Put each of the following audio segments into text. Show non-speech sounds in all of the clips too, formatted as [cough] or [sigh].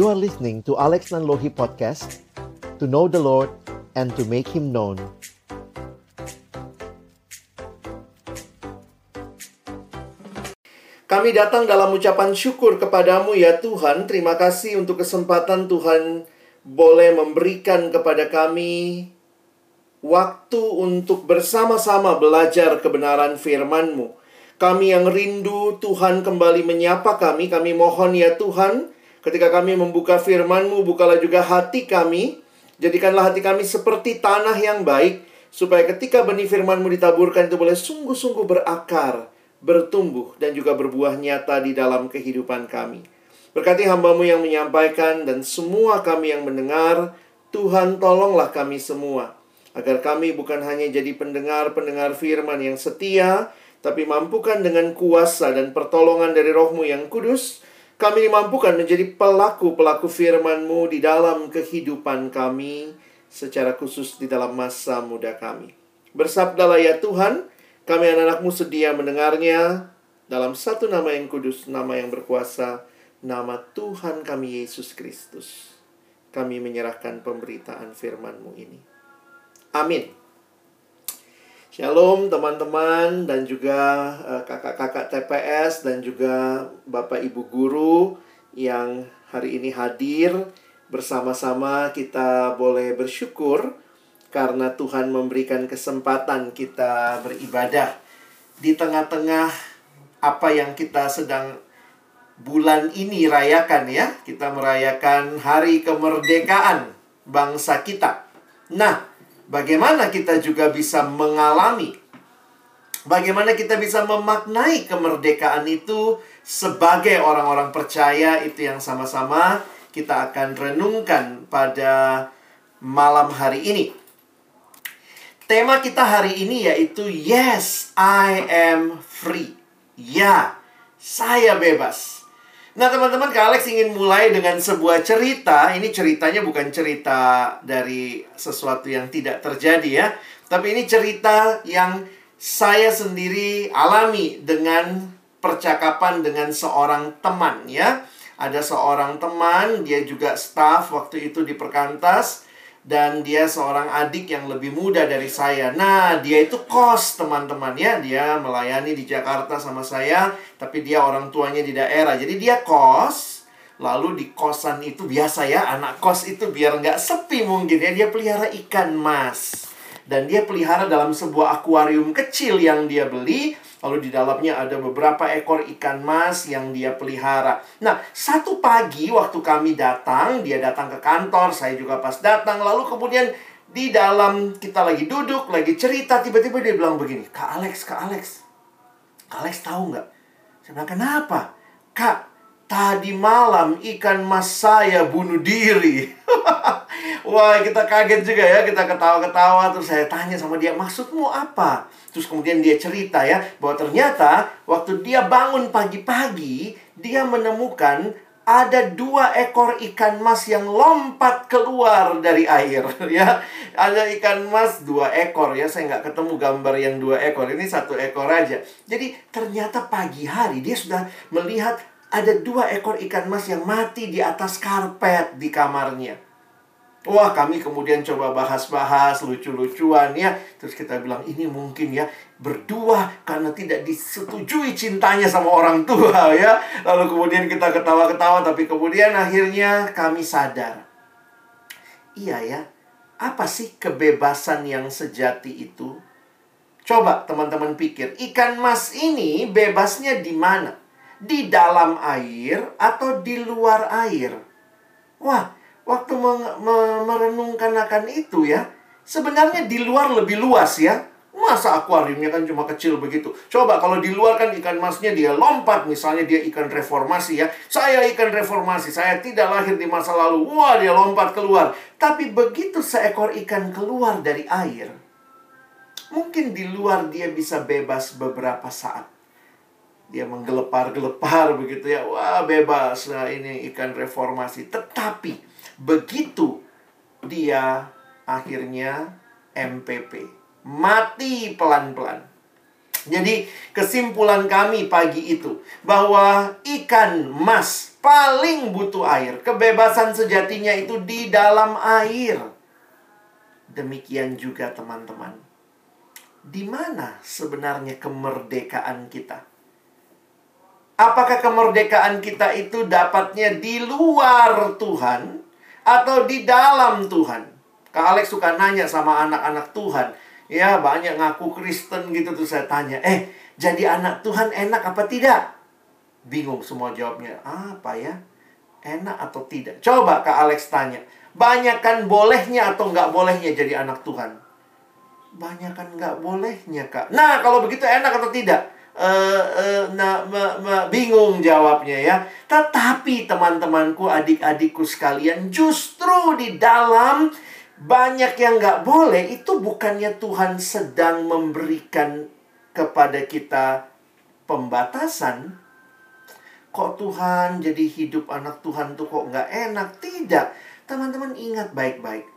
You are listening to Alex Nanlohi Podcast To know the Lord and to make Him known Kami datang dalam ucapan syukur kepadamu ya Tuhan. Terima kasih untuk kesempatan Tuhan boleh memberikan kepada kami waktu untuk bersama-sama belajar kebenaran firman-Mu. Kami yang rindu Tuhan kembali menyapa kami. Kami mohon ya Tuhan, ketika kami membuka firman-Mu, bukalah juga hati kami. Jadikanlah hati kami seperti tanah yang baik, supaya ketika benih firman-Mu ditaburkan itu boleh sungguh-sungguh berakar bertumbuh dan juga berbuah nyata di dalam kehidupan kami. Berkati hambamu yang menyampaikan dan semua kami yang mendengar, Tuhan tolonglah kami semua. Agar kami bukan hanya jadi pendengar-pendengar firman yang setia, tapi mampukan dengan kuasa dan pertolongan dari rohmu yang kudus, kami dimampukan menjadi pelaku-pelaku firman-Mu di dalam kehidupan kami, secara khusus di dalam masa muda kami. Bersabdalah ya Tuhan, kami anak-anakmu sedia mendengarnya dalam satu nama yang kudus, nama yang berkuasa, nama Tuhan kami Yesus Kristus. Kami menyerahkan pemberitaan firman-Mu ini. Amin. Shalom teman-teman dan juga eh, kakak-kakak TPS dan juga Bapak Ibu guru yang hari ini hadir bersama-sama kita boleh bersyukur karena Tuhan memberikan kesempatan kita beribadah di tengah-tengah apa yang kita sedang bulan ini rayakan ya. Kita merayakan hari kemerdekaan bangsa kita. Nah, bagaimana kita juga bisa mengalami bagaimana kita bisa memaknai kemerdekaan itu sebagai orang-orang percaya itu yang sama-sama kita akan renungkan pada malam hari ini. Tema kita hari ini yaitu Yes, I am free. Ya, saya bebas. Nah teman-teman, Kak Alex ingin mulai dengan sebuah cerita. Ini ceritanya bukan cerita dari sesuatu yang tidak terjadi ya. Tapi ini cerita yang saya sendiri alami dengan percakapan dengan seorang teman ya. Ada seorang teman, dia juga staff waktu itu di Perkantas dan dia seorang adik yang lebih muda dari saya. Nah, dia itu kos teman-teman ya. Dia melayani di Jakarta sama saya, tapi dia orang tuanya di daerah. Jadi dia kos, lalu di kosan itu biasa ya, anak kos itu biar nggak sepi mungkin ya. Dia pelihara ikan mas. Dan dia pelihara dalam sebuah akuarium kecil yang dia beli Lalu di dalamnya ada beberapa ekor ikan mas yang dia pelihara. Nah, satu pagi waktu kami datang, dia datang ke kantor, saya juga pas datang. Lalu kemudian di dalam kita lagi duduk, lagi cerita, tiba-tiba dia bilang begini, Kak Alex, Kak Alex, Kak Alex tahu nggak? Saya bilang, kenapa? Kak, tadi malam ikan mas saya bunuh diri. [laughs] Wah, kita kaget juga ya, kita ketawa-ketawa. Terus saya tanya sama dia, maksudmu apa? Terus kemudian dia cerita ya, bahwa ternyata waktu dia bangun pagi-pagi, dia menemukan ada dua ekor ikan mas yang lompat keluar dari air [laughs] ya ada ikan mas dua ekor ya saya nggak ketemu gambar yang dua ekor ini satu ekor aja jadi ternyata pagi hari dia sudah melihat ada dua ekor ikan mas yang mati di atas karpet di kamarnya Wah, kami kemudian coba bahas-bahas lucu-lucuan ya. Terus kita bilang ini mungkin ya berdua karena tidak disetujui cintanya sama orang tua [laughs] ya. Lalu kemudian kita ketawa-ketawa tapi kemudian akhirnya kami sadar. Iya ya. Apa sih kebebasan yang sejati itu? Coba teman-teman pikir, ikan mas ini bebasnya di mana? Di dalam air atau di luar air? Wah, waktu merenungkan akan itu ya, sebenarnya di luar lebih luas ya. Masa akuariumnya kan cuma kecil begitu. Coba kalau di luar kan ikan masnya dia lompat, misalnya dia ikan reformasi ya. Saya ikan reformasi, saya tidak lahir di masa lalu. Wah, dia lompat keluar. Tapi begitu seekor ikan keluar dari air, mungkin di luar dia bisa bebas beberapa saat. Dia menggelepar-gelepar begitu ya. Wah, bebas. Nah, ini ikan reformasi. Tetapi Begitu dia akhirnya MPP. Mati pelan-pelan. Jadi kesimpulan kami pagi itu bahwa ikan mas paling butuh air. Kebebasan sejatinya itu di dalam air. Demikian juga teman-teman. Di mana sebenarnya kemerdekaan kita? Apakah kemerdekaan kita itu dapatnya di luar Tuhan atau di dalam Tuhan? Kak Alex suka nanya sama anak-anak Tuhan. Ya, banyak ngaku Kristen gitu tuh saya tanya. Eh, jadi anak Tuhan enak apa tidak? Bingung semua jawabnya. Apa ya? Enak atau tidak? Coba Kak Alex tanya. Banyak kan bolehnya atau nggak bolehnya jadi anak Tuhan? Banyak kan nggak bolehnya, Kak. Nah, kalau begitu enak atau tidak? Uh, uh, nah, me, me, bingung jawabnya ya. Tetapi teman-temanku, adik-adikku sekalian, justru di dalam banyak yang nggak boleh itu bukannya Tuhan sedang memberikan kepada kita pembatasan. Kok Tuhan jadi hidup anak Tuhan tuh kok nggak enak? Tidak. Teman-teman ingat baik-baik.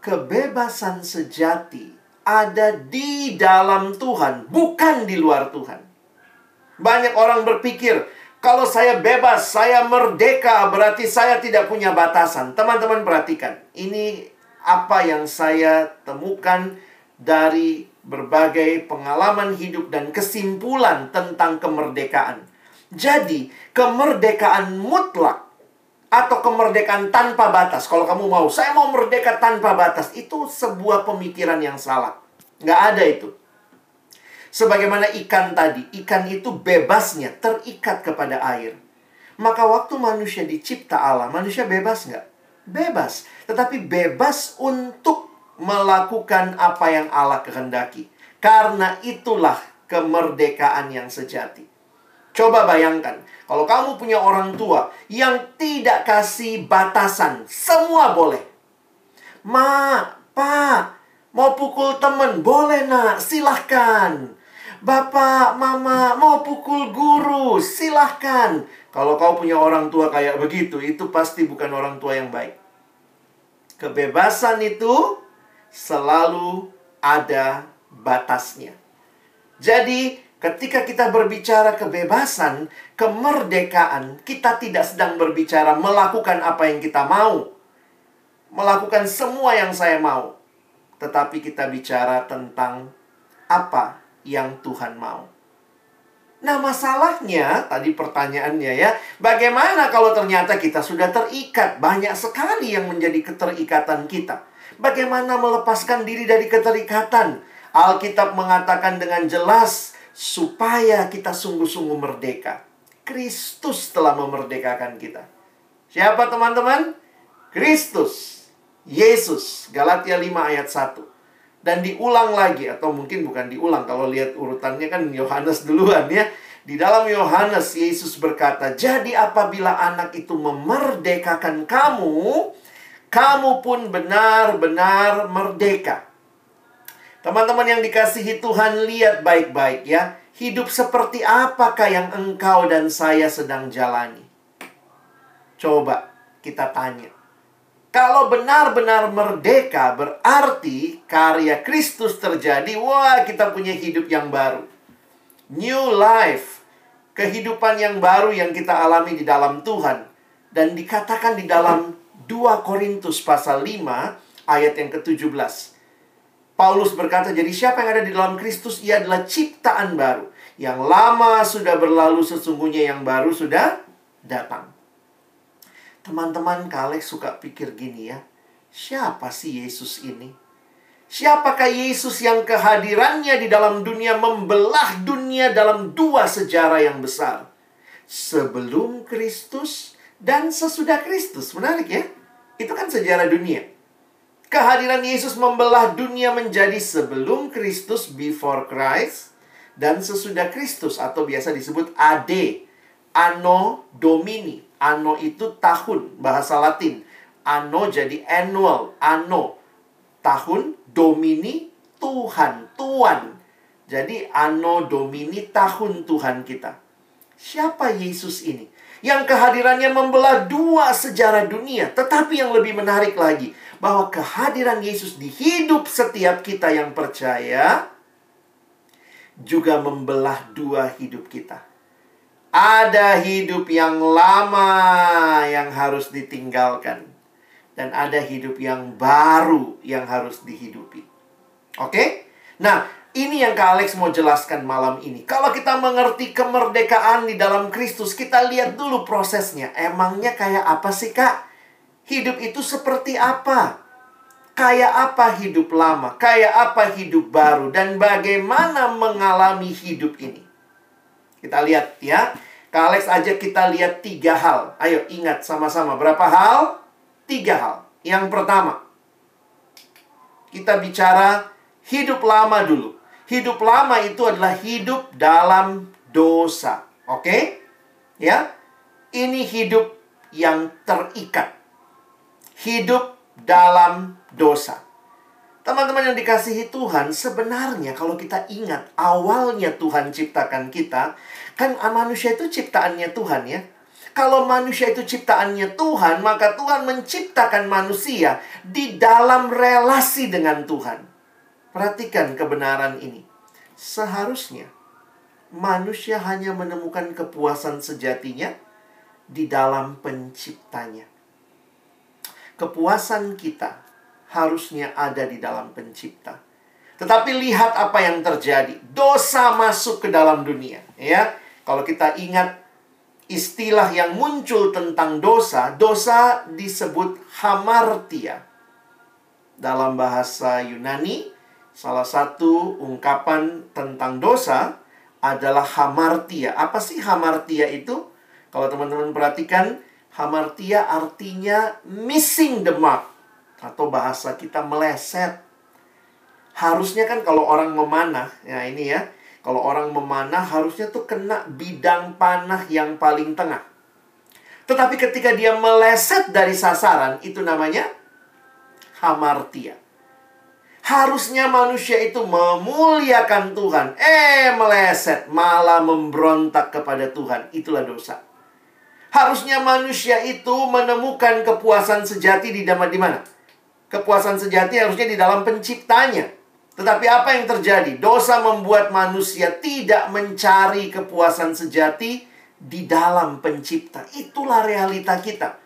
Kebebasan sejati ada di dalam Tuhan, bukan di luar Tuhan. Banyak orang berpikir, kalau saya bebas, saya merdeka, berarti saya tidak punya batasan. Teman-teman perhatikan, ini apa yang saya temukan dari berbagai pengalaman hidup dan kesimpulan tentang kemerdekaan. Jadi, kemerdekaan mutlak atau kemerdekaan tanpa batas. Kalau kamu mau, saya mau merdeka tanpa batas. Itu sebuah pemikiran yang salah. Nggak ada itu. Sebagaimana ikan tadi, ikan itu bebasnya terikat kepada air. Maka waktu manusia dicipta Allah, manusia bebas nggak? Bebas. Tetapi bebas untuk melakukan apa yang Allah kehendaki. Karena itulah kemerdekaan yang sejati. Coba bayangkan, kalau kamu punya orang tua yang tidak kasih batasan, semua boleh. Ma, pak, mau pukul temen, boleh nak, silahkan. Bapak, mama, mau pukul guru, silahkan. Kalau kau punya orang tua kayak begitu, itu pasti bukan orang tua yang baik. Kebebasan itu selalu ada batasnya. Jadi, ketika kita berbicara kebebasan, kemerdekaan, kita tidak sedang berbicara melakukan apa yang kita mau, melakukan semua yang saya mau, tetapi kita bicara tentang apa yang Tuhan mau. Nah, masalahnya tadi pertanyaannya ya, bagaimana kalau ternyata kita sudah terikat? Banyak sekali yang menjadi keterikatan kita. Bagaimana melepaskan diri dari keterikatan? Alkitab mengatakan dengan jelas supaya kita sungguh-sungguh merdeka. Kristus telah memerdekakan kita. Siapa teman-teman? Kristus. Yesus. Galatia 5 ayat 1 dan diulang lagi atau mungkin bukan diulang kalau lihat urutannya kan Yohanes duluan ya. Di dalam Yohanes Yesus berkata, "Jadi apabila anak itu memerdekakan kamu, kamu pun benar-benar merdeka." Teman-teman yang dikasihi Tuhan, lihat baik-baik ya. Hidup seperti apakah yang engkau dan saya sedang jalani? Coba kita tanya. Kalau benar-benar merdeka berarti karya Kristus terjadi, wah kita punya hidup yang baru. New life, kehidupan yang baru yang kita alami di dalam Tuhan. Dan dikatakan di dalam 2 Korintus pasal 5 ayat yang ke-17. Paulus berkata, jadi siapa yang ada di dalam Kristus, ia adalah ciptaan baru. Yang lama sudah berlalu, sesungguhnya yang baru sudah datang. Teman-teman kalian suka pikir gini ya. Siapa sih Yesus ini? Siapakah Yesus yang kehadirannya di dalam dunia membelah dunia dalam dua sejarah yang besar? Sebelum Kristus dan sesudah Kristus. Menarik ya? Itu kan sejarah dunia. Kehadiran Yesus membelah dunia menjadi sebelum Kristus, before Christ, dan sesudah Kristus atau biasa disebut AD, Anno Domini. Anno itu tahun, bahasa Latin. Anno jadi annual, anno. Tahun, domini, Tuhan, Tuan. Jadi anno domini tahun Tuhan kita. Siapa Yesus ini? Yang kehadirannya membelah dua sejarah dunia. Tetapi yang lebih menarik lagi, bahwa kehadiran Yesus di hidup setiap kita yang percaya juga membelah dua hidup kita Ada hidup yang lama yang harus ditinggalkan. Dan ada hidup yang baru yang harus dihidupi. Oke? Nah, ini yang Kak Alex mau jelaskan malam ini. Kalau kita mengerti kemerdekaan di dalam Kristus, kita lihat dulu prosesnya. Emangnya kayak apa sih, Kak? Hidup itu seperti apa? Kayak apa hidup lama? Kayak apa hidup baru? Dan bagaimana mengalami hidup ini? Kita lihat ya. Kak Alex ajak kita lihat tiga hal. Ayo ingat sama-sama. Berapa hal? Tiga hal. Yang pertama. Kita bicara hidup lama dulu. Hidup lama itu adalah hidup dalam dosa. Oke? Ya. Ini hidup yang terikat. Hidup dalam dosa. Teman-teman yang dikasihi Tuhan, sebenarnya kalau kita ingat awalnya Tuhan ciptakan kita, kan manusia itu ciptaannya Tuhan ya. Kalau manusia itu ciptaannya Tuhan, maka Tuhan menciptakan manusia di dalam relasi dengan Tuhan. Perhatikan kebenaran ini. Seharusnya manusia hanya menemukan kepuasan sejatinya di dalam penciptanya. Kepuasan kita harusnya ada di dalam pencipta. Tetapi lihat apa yang terjadi. Dosa masuk ke dalam dunia, ya. Kalau kita ingat istilah yang muncul tentang dosa, dosa disebut hamartia. Dalam bahasa Yunani, salah satu ungkapan tentang dosa adalah hamartia. Apa sih hamartia itu? Kalau teman-teman perhatikan, hamartia artinya missing the mark atau bahasa kita meleset. Harusnya kan kalau orang memanah, ya ini ya, kalau orang memanah harusnya tuh kena bidang panah yang paling tengah. Tetapi ketika dia meleset dari sasaran, itu namanya hamartia. Harusnya manusia itu memuliakan Tuhan. Eh, meleset, malah memberontak kepada Tuhan. Itulah dosa. Harusnya manusia itu menemukan kepuasan sejati di mana? Kepuasan sejati harusnya di dalam penciptanya. Tetapi apa yang terjadi? Dosa membuat manusia tidak mencari kepuasan sejati di dalam pencipta. Itulah realita kita.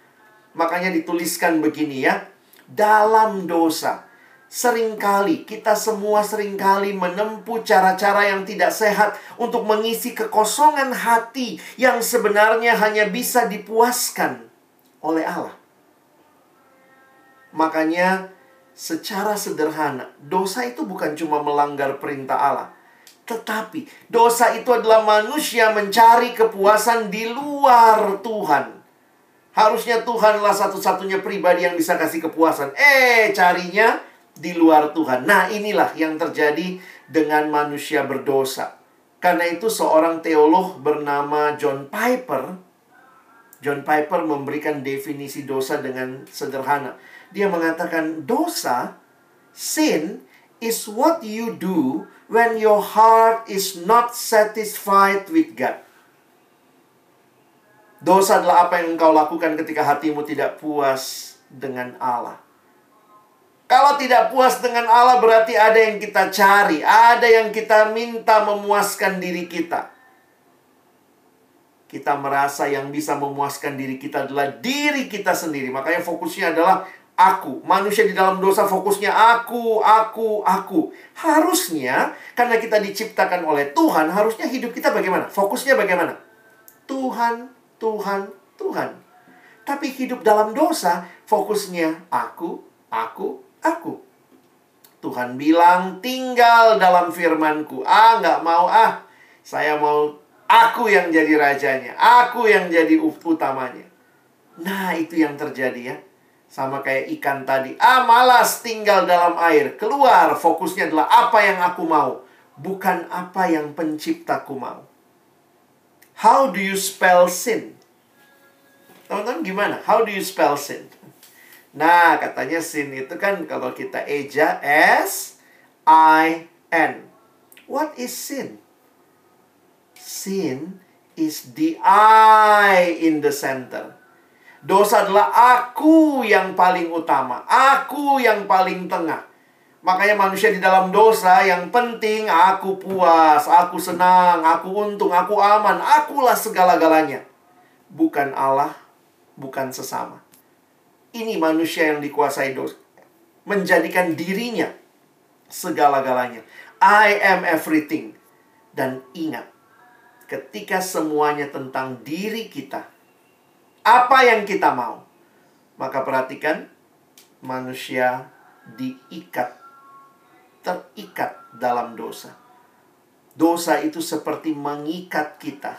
Makanya dituliskan begini ya. Dalam dosa, sering kali kita semua sering kali menempuh cara-cara yang tidak sehat untuk mengisi kekosongan hati yang sebenarnya hanya bisa dipuaskan oleh Allah. Makanya secara sederhana, dosa itu bukan cuma melanggar perintah Allah. Tetapi dosa itu adalah manusia mencari kepuasan di luar Tuhan. Harusnya Tuhanlah satu-satunya pribadi yang bisa kasih kepuasan. Eh, carinya di luar Tuhan. Nah, inilah yang terjadi dengan manusia berdosa. Karena itu seorang teolog bernama John Piper John Piper memberikan definisi dosa dengan sederhana dia mengatakan dosa, sin is what you do when your heart is not satisfied with God. Dosa adalah apa yang engkau lakukan ketika hatimu tidak puas dengan Allah. Kalau tidak puas dengan Allah berarti ada yang kita cari, ada yang kita minta memuaskan diri kita. Kita merasa yang bisa memuaskan diri kita adalah diri kita sendiri. Makanya fokusnya adalah aku. Manusia di dalam dosa fokusnya aku, aku, aku. Harusnya karena kita diciptakan oleh Tuhan, harusnya hidup kita bagaimana? Fokusnya bagaimana? Tuhan, Tuhan, Tuhan. Tapi hidup dalam dosa, fokusnya aku, aku, aku. Tuhan bilang, tinggal dalam firmanku. Ah, nggak mau ah. Saya mau aku yang jadi rajanya. Aku yang jadi utamanya. Nah, itu yang terjadi ya sama kayak ikan tadi. Ah, malas tinggal dalam air. Keluar, fokusnya adalah apa yang aku mau. Bukan apa yang penciptaku mau. How do you spell sin? Teman-teman gimana? How do you spell sin? Nah, katanya sin itu kan kalau kita eja S I N. What is sin? Sin is the I in the center. Dosa adalah aku yang paling utama, aku yang paling tengah. Makanya manusia di dalam dosa yang penting aku puas, aku senang, aku untung, aku aman, akulah segala-galanya. Bukan Allah, bukan sesama. Ini manusia yang dikuasai dosa. Menjadikan dirinya segala-galanya. I am everything. Dan ingat, ketika semuanya tentang diri kita, apa yang kita mau, maka perhatikan, manusia diikat terikat dalam dosa. Dosa itu seperti mengikat kita.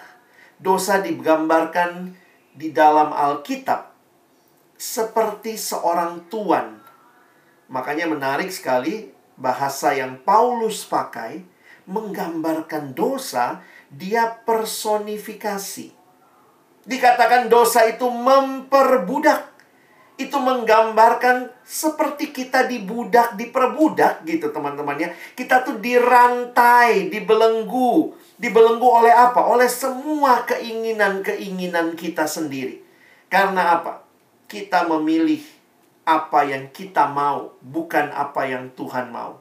Dosa digambarkan di dalam Alkitab seperti seorang tuan. Makanya menarik sekali bahasa yang Paulus pakai menggambarkan dosa, dia personifikasi. Dikatakan dosa itu memperbudak itu menggambarkan seperti kita dibudak, diperbudak gitu teman-temannya. Kita tuh dirantai, dibelenggu. Dibelenggu oleh apa? Oleh semua keinginan-keinginan kita sendiri. Karena apa? Kita memilih apa yang kita mau, bukan apa yang Tuhan mau.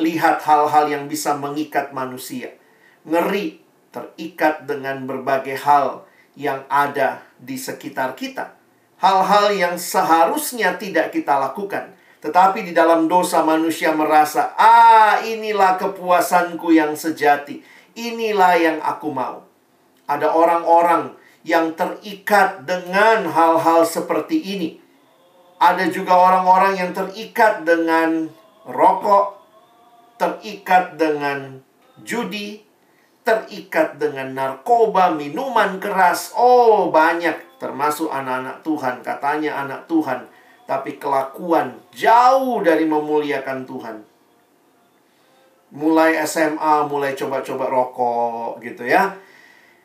Lihat hal-hal yang bisa mengikat manusia. Ngeri, terikat dengan berbagai hal yang ada di sekitar kita hal-hal yang seharusnya tidak kita lakukan. Tetapi di dalam dosa manusia merasa, ah inilah kepuasanku yang sejati. Inilah yang aku mau. Ada orang-orang yang terikat dengan hal-hal seperti ini. Ada juga orang-orang yang terikat dengan rokok, terikat dengan judi, terikat dengan narkoba, minuman keras. Oh, banyak termasuk anak-anak Tuhan, katanya anak Tuhan, tapi kelakuan jauh dari memuliakan Tuhan. Mulai SMA, mulai coba-coba rokok gitu ya.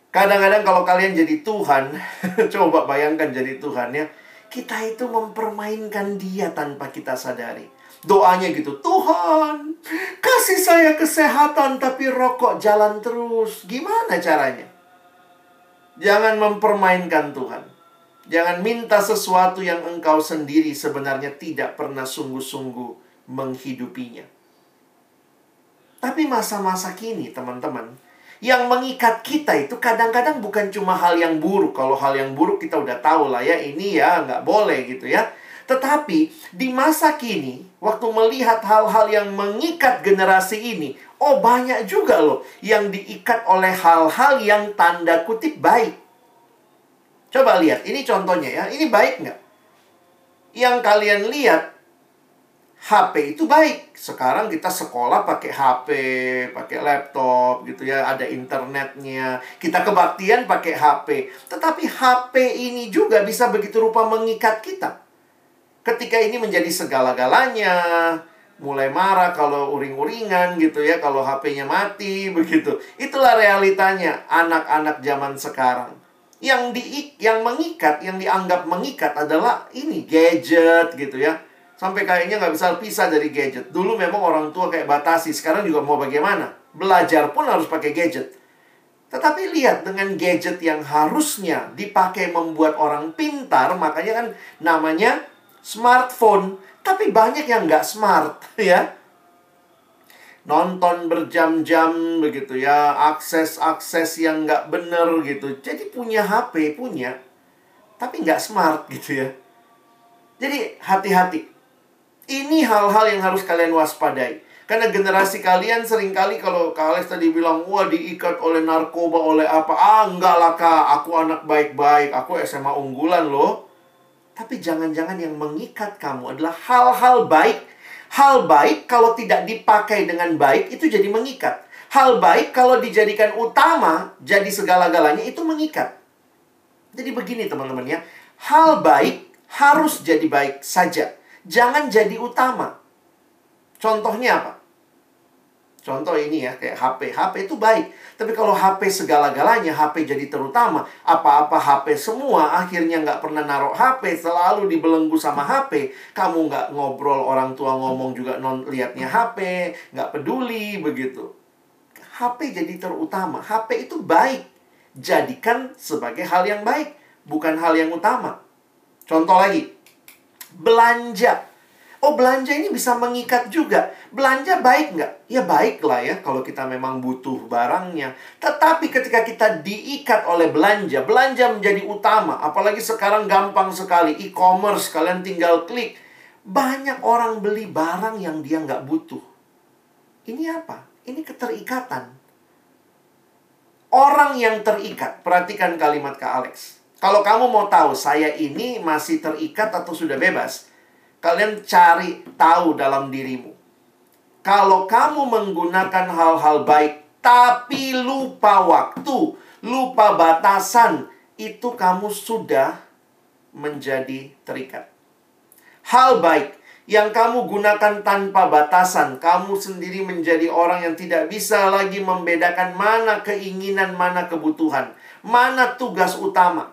Kadang-kadang kalau kalian jadi Tuhan, [laughs] coba bayangkan jadi Tuhan ya. Kita itu mempermainkan dia tanpa kita sadari. Doanya gitu, Tuhan, kasih saya kesehatan tapi rokok jalan terus. Gimana caranya? Jangan mempermainkan Tuhan. Jangan minta sesuatu yang engkau sendiri sebenarnya tidak pernah sungguh-sungguh menghidupinya. Tapi masa-masa kini, teman-teman, yang mengikat kita itu kadang-kadang bukan cuma hal yang buruk. Kalau hal yang buruk kita udah tahu lah ya, ini ya nggak boleh gitu ya. Tetapi di masa kini, waktu melihat hal-hal yang mengikat generasi ini, Oh banyak juga loh yang diikat oleh hal-hal yang tanda kutip baik. Coba lihat, ini contohnya ya. Ini baik nggak? Yang kalian lihat, HP itu baik. Sekarang kita sekolah pakai HP, pakai laptop gitu ya, ada internetnya. Kita kebaktian pakai HP. Tetapi HP ini juga bisa begitu rupa mengikat kita. Ketika ini menjadi segala-galanya, mulai marah kalau uring-uringan gitu ya, kalau HP-nya mati [laughs] begitu. Itulah realitanya anak-anak zaman sekarang. Yang di yang mengikat, yang dianggap mengikat adalah ini gadget gitu ya. Sampai kayaknya nggak bisa pisah dari gadget. Dulu memang orang tua kayak batasi, sekarang juga mau bagaimana? Belajar pun harus pakai gadget. Tetapi lihat dengan gadget yang harusnya dipakai membuat orang pintar, makanya kan namanya smartphone. Tapi banyak yang nggak smart, [laughs] ya. Nonton berjam-jam begitu ya, akses-akses yang nggak bener gitu. Jadi punya HP, punya. Tapi nggak smart [laughs] gitu ya. Jadi hati-hati. Ini hal-hal yang harus kalian waspadai. Karena generasi kalian sering kali kalau Kak tadi bilang, wah diikat oleh narkoba, oleh apa. Ah, enggak lah Kak, aku anak baik-baik, aku SMA unggulan loh. Tapi jangan-jangan yang mengikat kamu adalah hal-hal baik. Hal baik kalau tidak dipakai dengan baik itu jadi mengikat. Hal baik kalau dijadikan utama jadi segala-galanya itu mengikat. Jadi begini teman-teman ya. Hal baik harus jadi baik saja. Jangan jadi utama. Contohnya apa? Contoh ini ya, kayak HP. HP itu baik. Tapi kalau HP segala-galanya, HP jadi terutama. Apa-apa HP semua, akhirnya nggak pernah naruh HP. Selalu dibelenggu sama HP. Kamu nggak ngobrol, orang tua ngomong juga non liatnya HP. Nggak peduli, begitu. HP jadi terutama. HP itu baik. Jadikan sebagai hal yang baik. Bukan hal yang utama. Contoh lagi. Belanja Oh belanja ini bisa mengikat juga. Belanja baik nggak? Ya baik lah ya kalau kita memang butuh barangnya. Tetapi ketika kita diikat oleh belanja, belanja menjadi utama. Apalagi sekarang gampang sekali e-commerce, kalian tinggal klik. Banyak orang beli barang yang dia nggak butuh. Ini apa? Ini keterikatan. Orang yang terikat, perhatikan kalimat Kak Alex. Kalau kamu mau tahu saya ini masih terikat atau sudah bebas, kalian cari tahu dalam dirimu. Kalau kamu menggunakan hal-hal baik tapi lupa waktu, lupa batasan, itu kamu sudah menjadi terikat. Hal baik yang kamu gunakan tanpa batasan, kamu sendiri menjadi orang yang tidak bisa lagi membedakan mana keinginan, mana kebutuhan, mana tugas utama.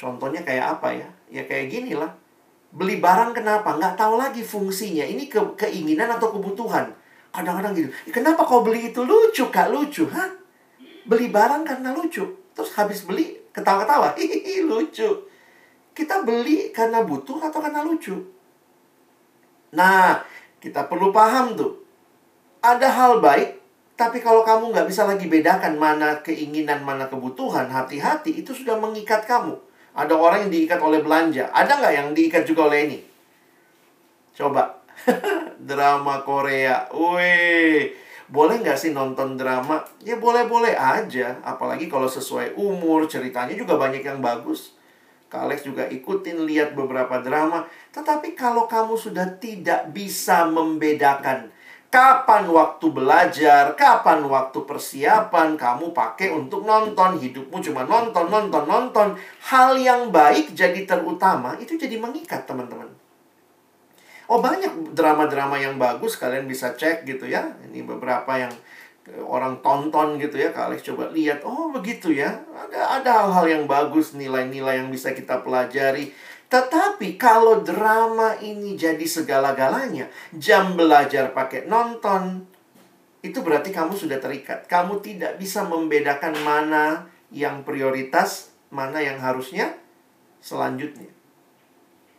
Contohnya kayak apa ya? Ya kayak gini lah. Beli barang kenapa? Nggak tahu lagi fungsinya. Ini ke keinginan atau kebutuhan. Kadang-kadang gitu. Kenapa kau beli itu lucu, Kak? Lucu, hah? Beli barang karena lucu. Terus habis beli, ketawa-ketawa. [laughs] Hihihi, lucu. Kita beli karena butuh atau karena lucu? Nah, kita perlu paham tuh. Ada hal baik, tapi kalau kamu nggak bisa lagi bedakan mana keinginan, mana kebutuhan, hati-hati, itu sudah mengikat kamu. Ada orang yang diikat oleh belanja. Ada nggak yang diikat juga oleh ini? Coba. [laughs] drama Korea. Wih. Boleh nggak sih nonton drama? Ya boleh-boleh aja. Apalagi kalau sesuai umur. Ceritanya juga banyak yang bagus. Kak Alex juga ikutin lihat beberapa drama. Tetapi kalau kamu sudah tidak bisa membedakan Kapan waktu belajar, kapan waktu persiapan, kamu pakai untuk nonton. Hidupmu cuma nonton, nonton, nonton. Hal yang baik jadi terutama, itu jadi mengikat, teman-teman. Oh, banyak drama-drama yang bagus, kalian bisa cek gitu ya. Ini beberapa yang orang tonton gitu ya. Kalian coba lihat, oh begitu ya. Ada ada hal-hal yang bagus, nilai-nilai yang bisa kita pelajari. Tetapi kalau drama ini jadi segala-galanya, jam belajar pakai nonton, itu berarti kamu sudah terikat. Kamu tidak bisa membedakan mana yang prioritas, mana yang harusnya selanjutnya.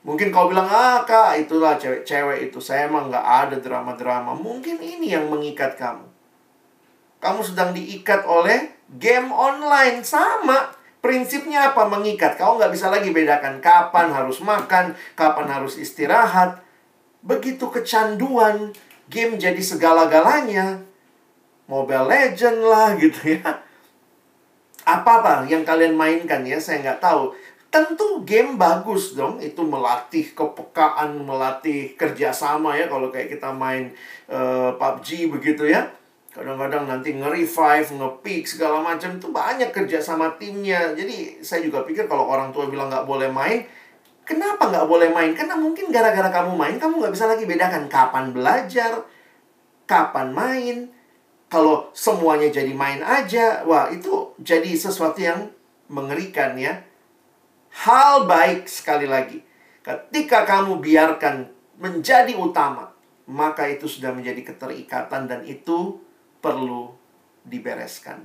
Mungkin kau bilang, ah kak, itulah cewek-cewek itu. Saya emang nggak ada drama-drama. Mungkin ini yang mengikat kamu. Kamu sedang diikat oleh game online. Sama. Prinsipnya apa? Mengikat. Kau nggak bisa lagi bedakan kapan harus makan, kapan harus istirahat. Begitu kecanduan, game jadi segala-galanya. Mobile Legend lah [laughs] gitu ya. Apa-apa yang kalian mainkan ya, saya nggak tahu. Tentu game bagus dong, itu melatih kepekaan, melatih kerjasama ya. Kalau kayak kita main uh, eh, PUBG begitu ya kadang-kadang nanti nge-revive, nge-pick segala macam itu banyak kerja sama timnya. Jadi saya juga pikir kalau orang tua bilang nggak boleh main, kenapa nggak boleh main? Karena mungkin gara-gara kamu main, kamu nggak bisa lagi bedakan kapan belajar, kapan main. Kalau semuanya jadi main aja, wah itu jadi sesuatu yang mengerikan ya. Hal baik sekali lagi, ketika kamu biarkan menjadi utama, maka itu sudah menjadi keterikatan dan itu perlu dibereskan.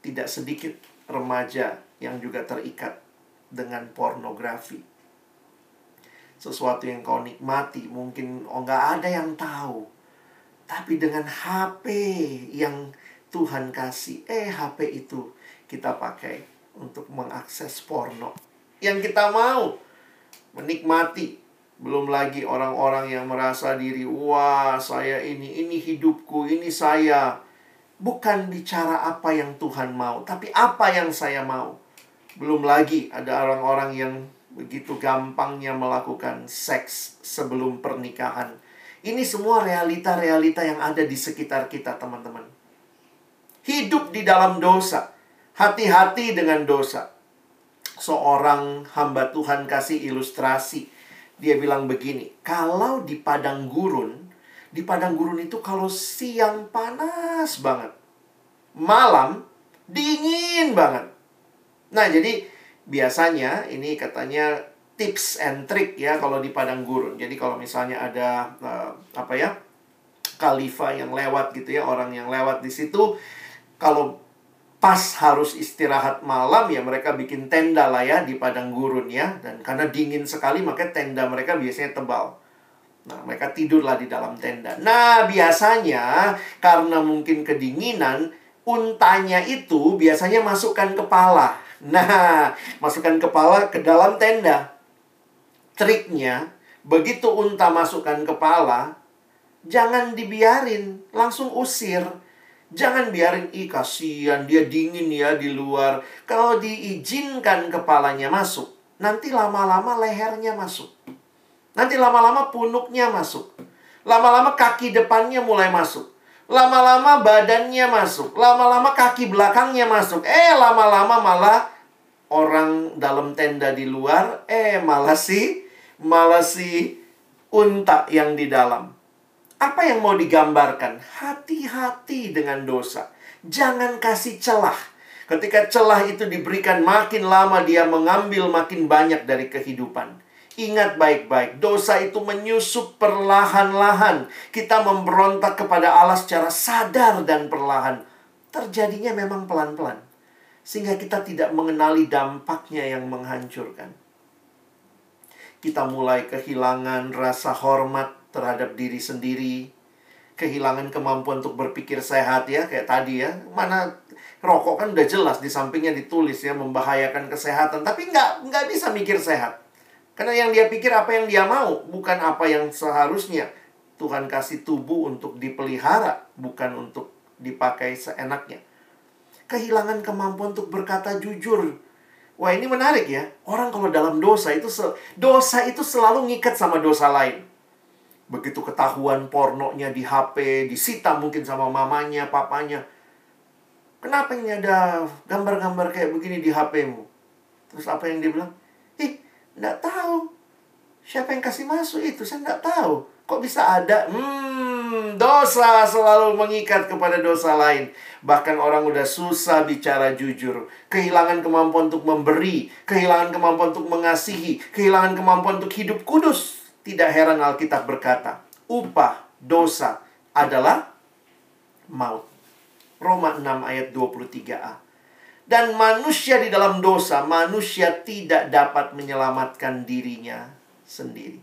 Tidak sedikit remaja yang juga terikat dengan pornografi. Sesuatu yang kau nikmati, mungkin oh nggak ada yang tahu. Tapi dengan HP yang Tuhan kasih, eh HP itu kita pakai untuk mengakses porno. Yang kita mau menikmati belum lagi orang-orang yang merasa diri, wah saya ini, ini hidupku, ini saya. Bukan bicara apa yang Tuhan mau, tapi apa yang saya mau. Belum lagi ada orang-orang yang begitu gampangnya melakukan seks sebelum pernikahan. Ini semua realita-realita yang ada di sekitar kita, teman-teman. Hidup di dalam dosa. Hati-hati dengan dosa. Seorang hamba Tuhan kasih ilustrasi dia bilang begini, kalau di padang gurun, di padang gurun itu kalau siang panas banget, malam dingin banget. Nah, jadi biasanya ini katanya tips and trick ya kalau di padang gurun. Jadi kalau misalnya ada uh, apa ya? khalifah yang lewat gitu ya, orang yang lewat di situ kalau pas harus istirahat malam ya mereka bikin tenda lah ya di padang gurun ya dan karena dingin sekali maka tenda mereka biasanya tebal. Nah, mereka tidurlah di dalam tenda. Nah, biasanya karena mungkin kedinginan, untanya itu biasanya masukkan kepala. Nah, masukkan kepala ke dalam tenda. Triknya, begitu unta masukkan kepala, jangan dibiarin, langsung usir. Jangan biarin, ih kasihan, dia dingin ya di luar. Kalau diizinkan kepalanya masuk, nanti lama-lama lehernya masuk. Nanti lama-lama punuknya masuk. Lama-lama kaki depannya mulai masuk. Lama-lama badannya masuk. Lama-lama kaki belakangnya masuk. Eh, lama-lama malah orang dalam tenda di luar. Eh, malah si, malah si unta yang di dalam. Apa yang mau digambarkan? Hati-hati dengan dosa. Jangan kasih celah. Ketika celah itu diberikan, makin lama dia mengambil makin banyak dari kehidupan. Ingat baik-baik, dosa itu menyusup perlahan-lahan. Kita memberontak kepada Allah secara sadar dan perlahan. Terjadinya memang pelan-pelan. Sehingga kita tidak mengenali dampaknya yang menghancurkan. Kita mulai kehilangan rasa hormat terhadap diri sendiri, kehilangan kemampuan untuk berpikir sehat ya, kayak tadi ya. Mana rokok kan udah jelas di sampingnya ditulis ya membahayakan kesehatan, tapi nggak nggak bisa mikir sehat. Karena yang dia pikir apa yang dia mau, bukan apa yang seharusnya. Tuhan kasih tubuh untuk dipelihara, bukan untuk dipakai seenaknya. Kehilangan kemampuan untuk berkata jujur. Wah ini menarik ya. Orang kalau dalam dosa itu dosa itu selalu ngikat sama dosa lain. Begitu ketahuan pornonya di HP, disita mungkin sama mamanya, papanya. Kenapa ini ada gambar-gambar kayak begini di HP-mu? Terus apa yang dia bilang? Ih, enggak tahu. Siapa yang kasih masuk itu? Saya enggak tahu. Kok bisa ada? Hmm, dosa selalu mengikat kepada dosa lain. Bahkan orang udah susah bicara jujur. Kehilangan kemampuan untuk memberi. Kehilangan kemampuan untuk mengasihi. Kehilangan kemampuan untuk hidup kudus. Tidak heran Alkitab berkata, upah dosa adalah maut. Roma 6 ayat 23a. Dan manusia di dalam dosa, manusia tidak dapat menyelamatkan dirinya sendiri.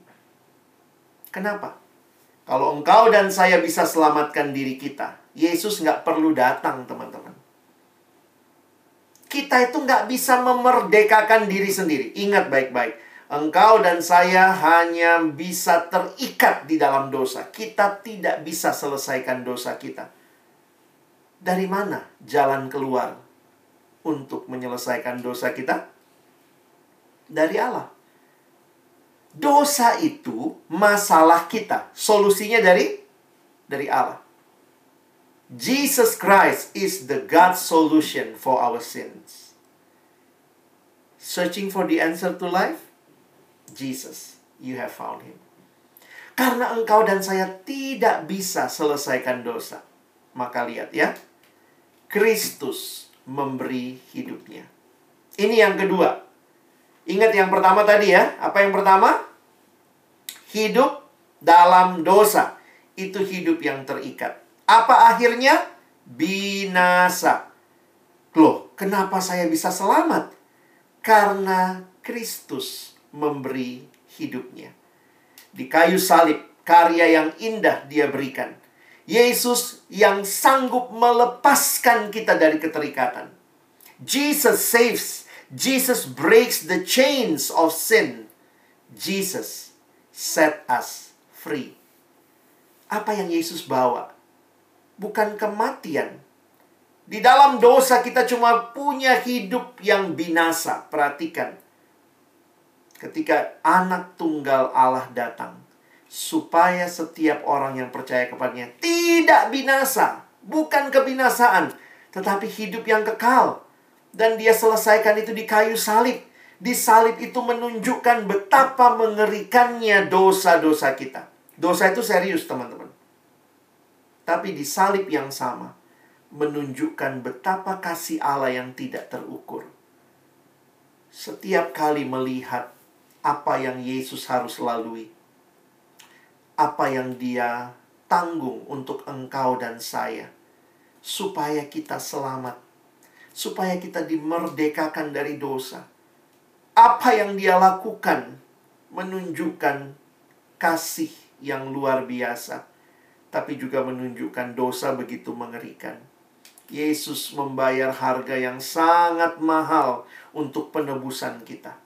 Kenapa? Kalau engkau dan saya bisa selamatkan diri kita, Yesus nggak perlu datang, teman-teman. Kita itu nggak bisa memerdekakan diri sendiri. Ingat baik-baik Engkau dan saya hanya bisa terikat di dalam dosa. Kita tidak bisa selesaikan dosa kita. Dari mana jalan keluar untuk menyelesaikan dosa kita? Dari Allah. Dosa itu masalah kita. Solusinya dari dari Allah. Jesus Christ is the God solution for our sins. Searching for the answer to life? Jesus, you have found him. Karena engkau dan saya tidak bisa selesaikan dosa. Maka lihat ya. Kristus memberi hidupnya. Ini yang kedua. Ingat yang pertama tadi ya. Apa yang pertama? Hidup dalam dosa. Itu hidup yang terikat. Apa akhirnya? Binasa. Loh, kenapa saya bisa selamat? Karena Kristus memberi hidupnya. Di kayu salib, karya yang indah dia berikan. Yesus yang sanggup melepaskan kita dari keterikatan. Jesus saves. Jesus breaks the chains of sin. Jesus set us free. Apa yang Yesus bawa? Bukan kematian. Di dalam dosa kita cuma punya hidup yang binasa. Perhatikan ketika anak tunggal Allah datang supaya setiap orang yang percaya kepadanya tidak binasa, bukan kebinasaan, tetapi hidup yang kekal. Dan dia selesaikan itu di kayu salib. Di salib itu menunjukkan betapa mengerikannya dosa-dosa kita. Dosa itu serius, teman-teman. Tapi di salib yang sama menunjukkan betapa kasih Allah yang tidak terukur. Setiap kali melihat apa yang Yesus harus lalui, apa yang Dia tanggung untuk engkau dan saya, supaya kita selamat, supaya kita dimerdekakan dari dosa. Apa yang dia lakukan menunjukkan kasih yang luar biasa, tapi juga menunjukkan dosa begitu mengerikan. Yesus membayar harga yang sangat mahal untuk penebusan kita.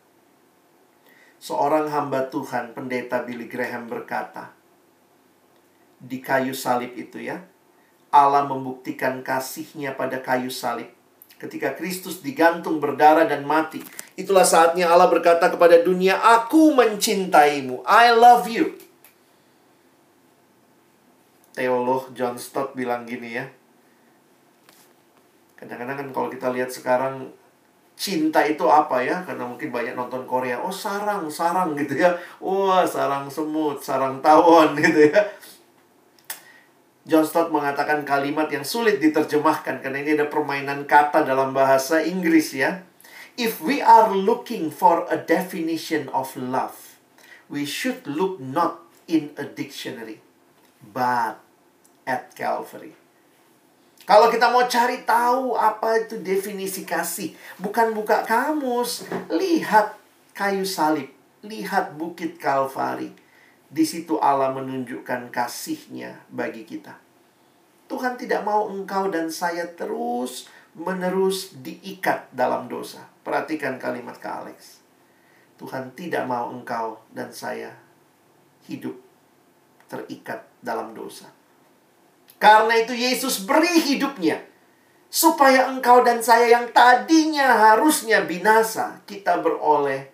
Seorang hamba Tuhan, pendeta Billy Graham berkata, di kayu salib itu ya, Allah membuktikan kasihnya pada kayu salib. Ketika Kristus digantung berdarah dan mati, itulah saatnya Allah berkata kepada dunia, "Aku mencintaimu. I love you." Teolog John Stott bilang gini ya. Kadang-kadang kan kalau kita lihat sekarang cinta itu apa ya? Karena mungkin banyak nonton Korea. Oh, sarang, sarang gitu ya. Wah, sarang semut, sarang tawon [laughs] gitu ya. John Stott mengatakan kalimat yang sulit diterjemahkan karena ini ada permainan kata dalam bahasa Inggris ya. If we are looking for a definition of love, we should look not in a dictionary, but at Calvary. Kalau kita mau cari tahu apa itu definisi kasih, bukan buka kamus, lihat kayu salib, lihat bukit Kalvari di situ Allah menunjukkan kasihnya bagi kita. Tuhan tidak mau engkau dan saya terus menerus diikat dalam dosa. Perhatikan kalimat ke Alex. Tuhan tidak mau engkau dan saya hidup terikat dalam dosa. Karena itu Yesus beri hidupnya supaya engkau dan saya yang tadinya harusnya binasa, kita beroleh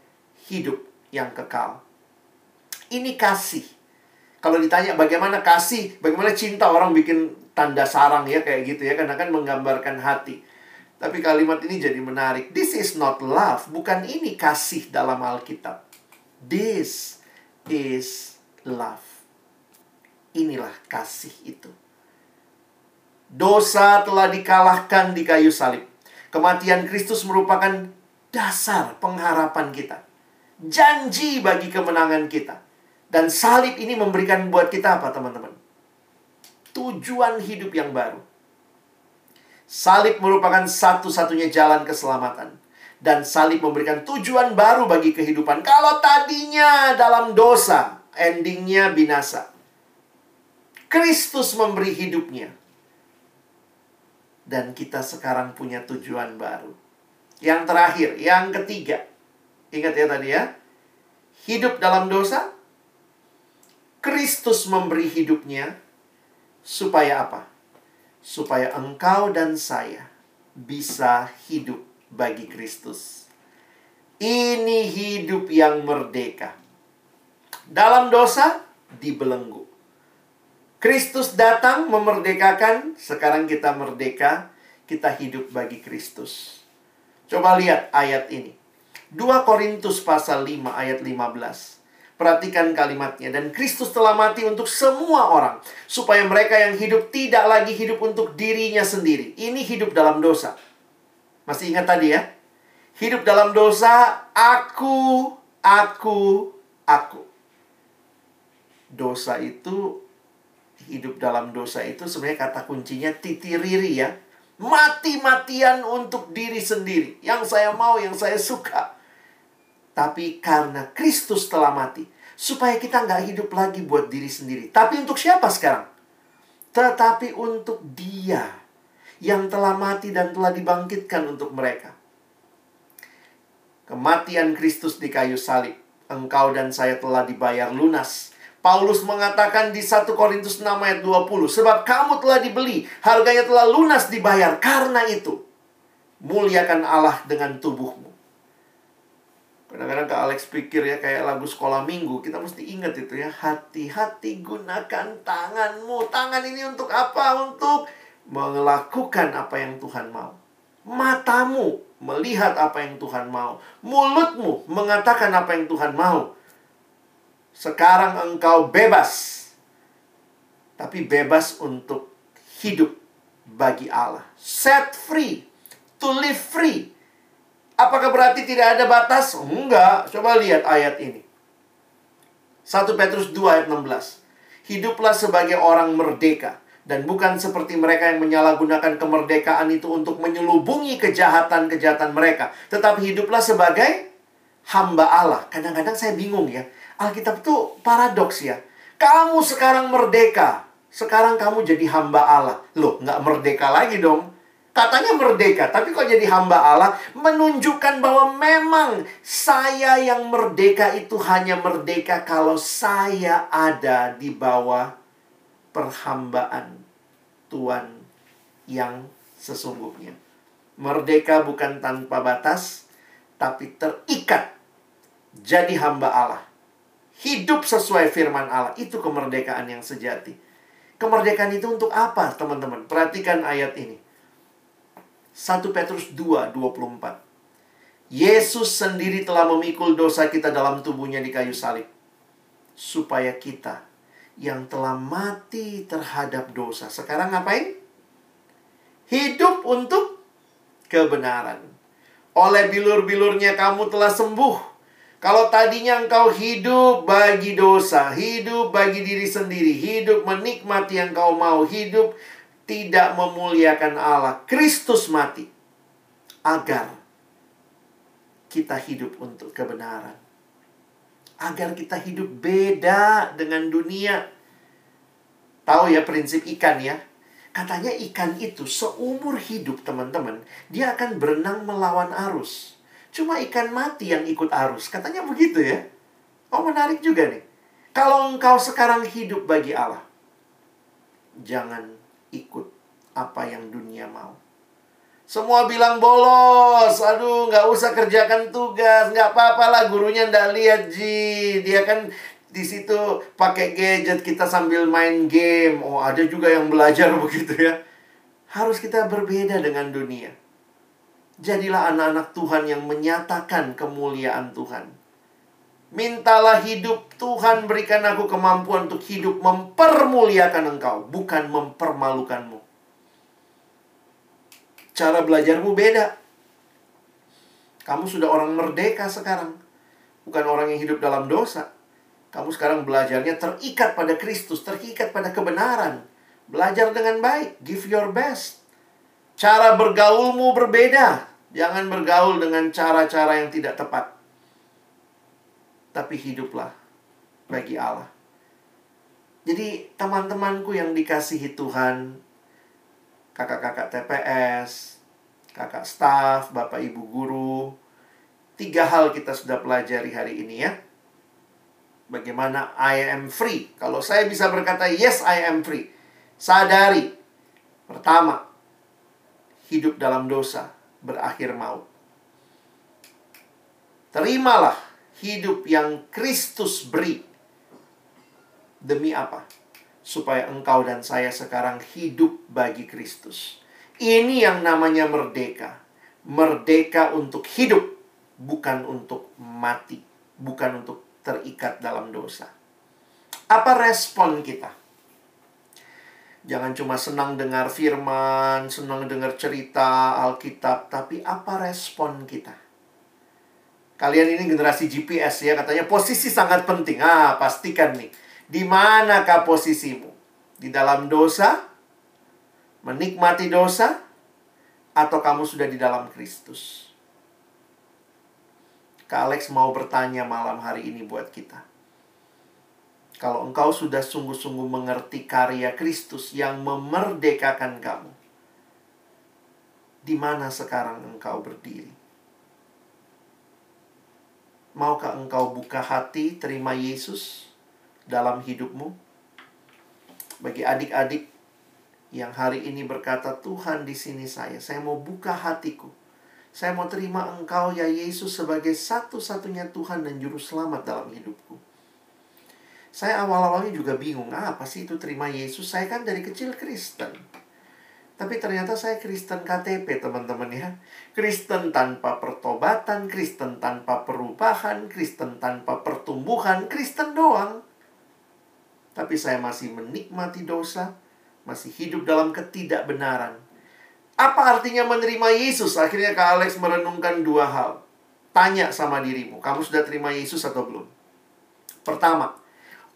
hidup yang kekal. Ini kasih. Kalau ditanya bagaimana kasih, bagaimana cinta orang bikin tanda sarang ya kayak gitu ya karena kan menggambarkan hati. Tapi kalimat ini jadi menarik. This is not love, bukan ini kasih dalam Alkitab. This is love. Inilah kasih itu. Dosa telah dikalahkan di kayu salib. Kematian Kristus merupakan dasar pengharapan kita. Janji bagi kemenangan kita. Dan salib ini memberikan buat kita apa, teman-teman? Tujuan hidup yang baru. Salib merupakan satu-satunya jalan keselamatan. Dan salib memberikan tujuan baru bagi kehidupan. Kalau tadinya dalam dosa, endingnya binasa. Kristus memberi hidupnya. Dan kita sekarang punya tujuan baru. Yang terakhir, yang ketiga. Ingat ya tadi ya. Hidup dalam dosa, Kristus memberi hidupnya supaya apa? Supaya engkau dan saya bisa hidup bagi Kristus. Ini hidup yang merdeka. Dalam dosa dibelenggu. Kristus datang memerdekakan, sekarang kita merdeka, kita hidup bagi Kristus. Coba lihat ayat ini. 2 Korintus pasal 5 ayat 15. Perhatikan kalimatnya. Dan Kristus telah mati untuk semua orang. Supaya mereka yang hidup tidak lagi hidup untuk dirinya sendiri. Ini hidup dalam dosa. Masih ingat tadi ya? Hidup dalam dosa, aku, aku, aku. Dosa itu, hidup dalam dosa itu sebenarnya kata kuncinya titiriri ya. Mati-matian untuk diri sendiri. Yang saya mau, yang saya suka. Tapi karena Kristus telah mati, supaya kita nggak hidup lagi buat diri sendiri. Tapi untuk siapa sekarang? Tetapi untuk dia yang telah mati dan telah dibangkitkan untuk mereka. Kematian Kristus di kayu salib. Engkau dan saya telah dibayar lunas. Paulus mengatakan di 1 Korintus 6 ayat 20. Sebab kamu telah dibeli. Harganya telah lunas dibayar. Karena itu. Muliakan Allah dengan tubuhmu. Kadang-kadang ke Alex pikir ya kayak lagu sekolah minggu Kita mesti ingat itu ya Hati-hati gunakan tanganmu Tangan ini untuk apa? Untuk melakukan apa yang Tuhan mau Matamu melihat apa yang Tuhan mau Mulutmu mengatakan apa yang Tuhan mau Sekarang engkau bebas Tapi bebas untuk hidup bagi Allah Set free To live free Apakah berarti tidak ada batas? Enggak. Coba lihat ayat ini. 1 Petrus 2 ayat 16. Hiduplah sebagai orang merdeka. Dan bukan seperti mereka yang menyalahgunakan kemerdekaan itu untuk menyelubungi kejahatan-kejahatan mereka. Tetapi hiduplah sebagai hamba Allah. Kadang-kadang saya bingung ya. Alkitab itu paradoks ya. Kamu sekarang merdeka. Sekarang kamu jadi hamba Allah. Loh, nggak merdeka lagi dong. Katanya merdeka, tapi kok jadi hamba Allah? Menunjukkan bahwa memang saya yang merdeka itu hanya merdeka kalau saya ada di bawah perhambaan Tuhan yang sesungguhnya. Merdeka bukan tanpa batas, tapi terikat jadi hamba Allah. Hidup sesuai firman Allah, itu kemerdekaan yang sejati. Kemerdekaan itu untuk apa, teman-teman? Perhatikan ayat ini. 1 Petrus 2, 24. Yesus sendiri telah memikul dosa kita dalam tubuhnya di kayu salib. Supaya kita yang telah mati terhadap dosa. Sekarang ngapain? Hidup untuk kebenaran. Oleh bilur-bilurnya kamu telah sembuh. Kalau tadinya engkau hidup bagi dosa, hidup bagi diri sendiri, hidup menikmati yang kau mau, hidup tidak memuliakan Allah. Kristus mati agar kita hidup untuk kebenaran. Agar kita hidup beda dengan dunia. Tahu ya prinsip ikan ya? Katanya ikan itu seumur hidup teman-teman, dia akan berenang melawan arus. Cuma ikan mati yang ikut arus. Katanya begitu ya. Oh menarik juga nih. Kalau engkau sekarang hidup bagi Allah, jangan ikut apa yang dunia mau. Semua bilang bolos, aduh nggak usah kerjakan tugas, nggak apa-apa lah gurunya ndak lihat ji, dia kan di situ pakai gadget kita sambil main game. Oh ada juga yang belajar [laughs] begitu ya. Harus kita berbeda dengan dunia. Jadilah anak-anak Tuhan yang menyatakan kemuliaan Tuhan. Mintalah hidup Tuhan berikan aku kemampuan untuk hidup mempermuliakan engkau, bukan mempermalukanmu. Cara belajarmu beda. Kamu sudah orang merdeka sekarang. Bukan orang yang hidup dalam dosa. Kamu sekarang belajarnya terikat pada Kristus, terikat pada kebenaran. Belajar dengan baik, give your best. Cara bergaulmu berbeda. Jangan bergaul dengan cara-cara yang tidak tepat tapi hiduplah bagi Allah. Jadi teman-temanku yang dikasihi Tuhan, kakak-kakak TPS, kakak staff, bapak ibu guru, tiga hal kita sudah pelajari hari ini ya. Bagaimana I am free. Kalau saya bisa berkata yes I am free. Sadari. Pertama, hidup dalam dosa berakhir maut. Terimalah hidup yang Kristus beri. Demi apa? Supaya engkau dan saya sekarang hidup bagi Kristus. Ini yang namanya merdeka. Merdeka untuk hidup, bukan untuk mati, bukan untuk terikat dalam dosa. Apa respon kita? Jangan cuma senang dengar firman, senang dengar cerita Alkitab, tapi apa respon kita? Kalian ini generasi GPS ya, katanya posisi sangat penting. Ah, pastikan nih. Di manakah posisimu? Di dalam dosa? Menikmati dosa? Atau kamu sudah di dalam Kristus? Kak Alex mau bertanya malam hari ini buat kita. Kalau engkau sudah sungguh-sungguh mengerti karya Kristus yang memerdekakan kamu, di mana sekarang engkau berdiri? Maukah engkau buka hati terima Yesus dalam hidupmu? Bagi adik-adik yang hari ini berkata, "Tuhan, di sini saya, saya mau buka hatiku. Saya mau terima Engkau ya Yesus sebagai satu-satunya Tuhan dan juru selamat dalam hidupku." Saya awal-awalnya juga bingung, ah, apa sih itu terima Yesus? Saya kan dari kecil Kristen. Tapi ternyata saya Kristen KTP teman-teman ya. Kristen tanpa pertobatan, Kristen tanpa perubahan, Kristen tanpa pertumbuhan, Kristen doang. Tapi saya masih menikmati dosa, masih hidup dalam ketidakbenaran. Apa artinya menerima Yesus? Akhirnya Kak Alex merenungkan dua hal. Tanya sama dirimu, kamu sudah terima Yesus atau belum? Pertama,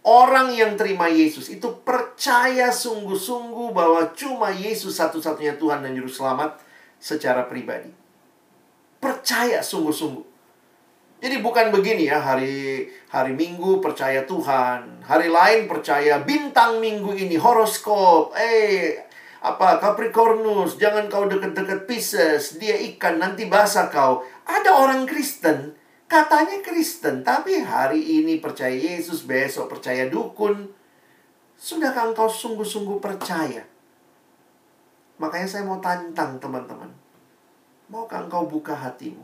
Orang yang terima Yesus itu percaya sungguh-sungguh bahwa cuma Yesus satu-satunya Tuhan dan Juru Selamat secara pribadi. Percaya sungguh-sungguh. Jadi bukan begini ya, hari hari Minggu percaya Tuhan, hari lain percaya bintang minggu ini horoskop. Eh, apa Capricornus, jangan kau deket-deket Pisces, dia ikan nanti basah kau. Ada orang Kristen Katanya Kristen, tapi hari ini percaya Yesus, besok percaya dukun. Sudahkah engkau sungguh-sungguh percaya? Makanya saya mau tantang teman-teman. Maukah engkau buka hatimu?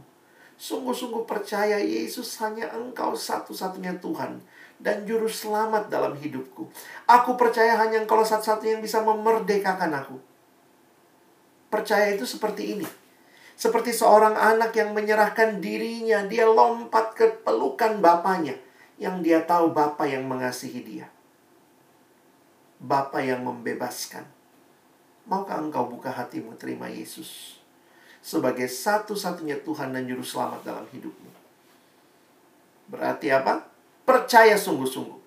Sungguh-sungguh percaya Yesus hanya engkau satu-satunya Tuhan dan juru selamat dalam hidupku. Aku percaya hanya engkau satu-satunya yang bisa memerdekakan aku. Percaya itu seperti ini seperti seorang anak yang menyerahkan dirinya, dia lompat ke pelukan bapaknya. Yang dia tahu bapak yang mengasihi dia. Bapak yang membebaskan. Maukah engkau buka hatimu terima Yesus? Sebagai satu-satunya Tuhan dan Juru Selamat dalam hidupmu. Berarti apa? Percaya sungguh-sungguh.